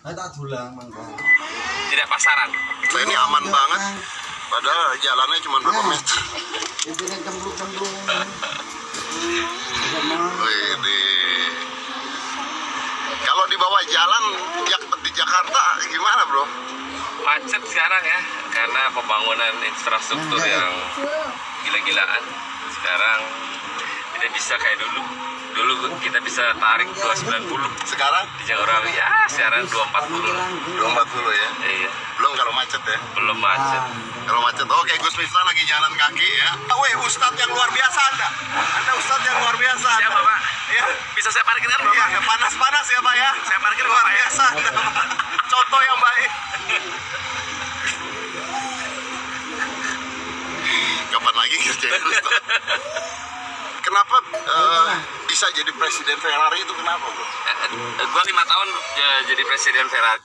Tak dulang mangga. Tidak pasaran. Nah, ini aman banget. Padahal jalannya cuma berapa meter. Cemplung-cemplung. Wih, di- Kalau di bawah jalan di Jakarta gimana bro? Macet sekarang ya, karena pembangunan infrastruktur yang gila-gilaan. Sekarang tidak bisa kayak dulu. Dulu kita bisa tarik 290 Sekarang di Jagorawi. Ya, sekarang 240. 240 ya. Iya, Belum kalau macet ya. belum macet. Kalau macet, oke Gus Miftah lagi jalan kaki ya. Oh, weh, Ustadz yang luar biasa Anda. Anda Ustadz yang luar biasa. Anda. Siapa, Pak? Iya. Bisa saya parkirkan, Bapak? ya, panas-panas ya Pak ya. Saya parkir, luar Bapak, ya. biasa. Anda. Contoh yang baik. Kapan lagi kerjain Ustadz? Kenapa eh, bisa jadi presiden Ferrari itu kenapa bro? Eh, eh, Gua lima tahun eh, jadi presiden Ferrari.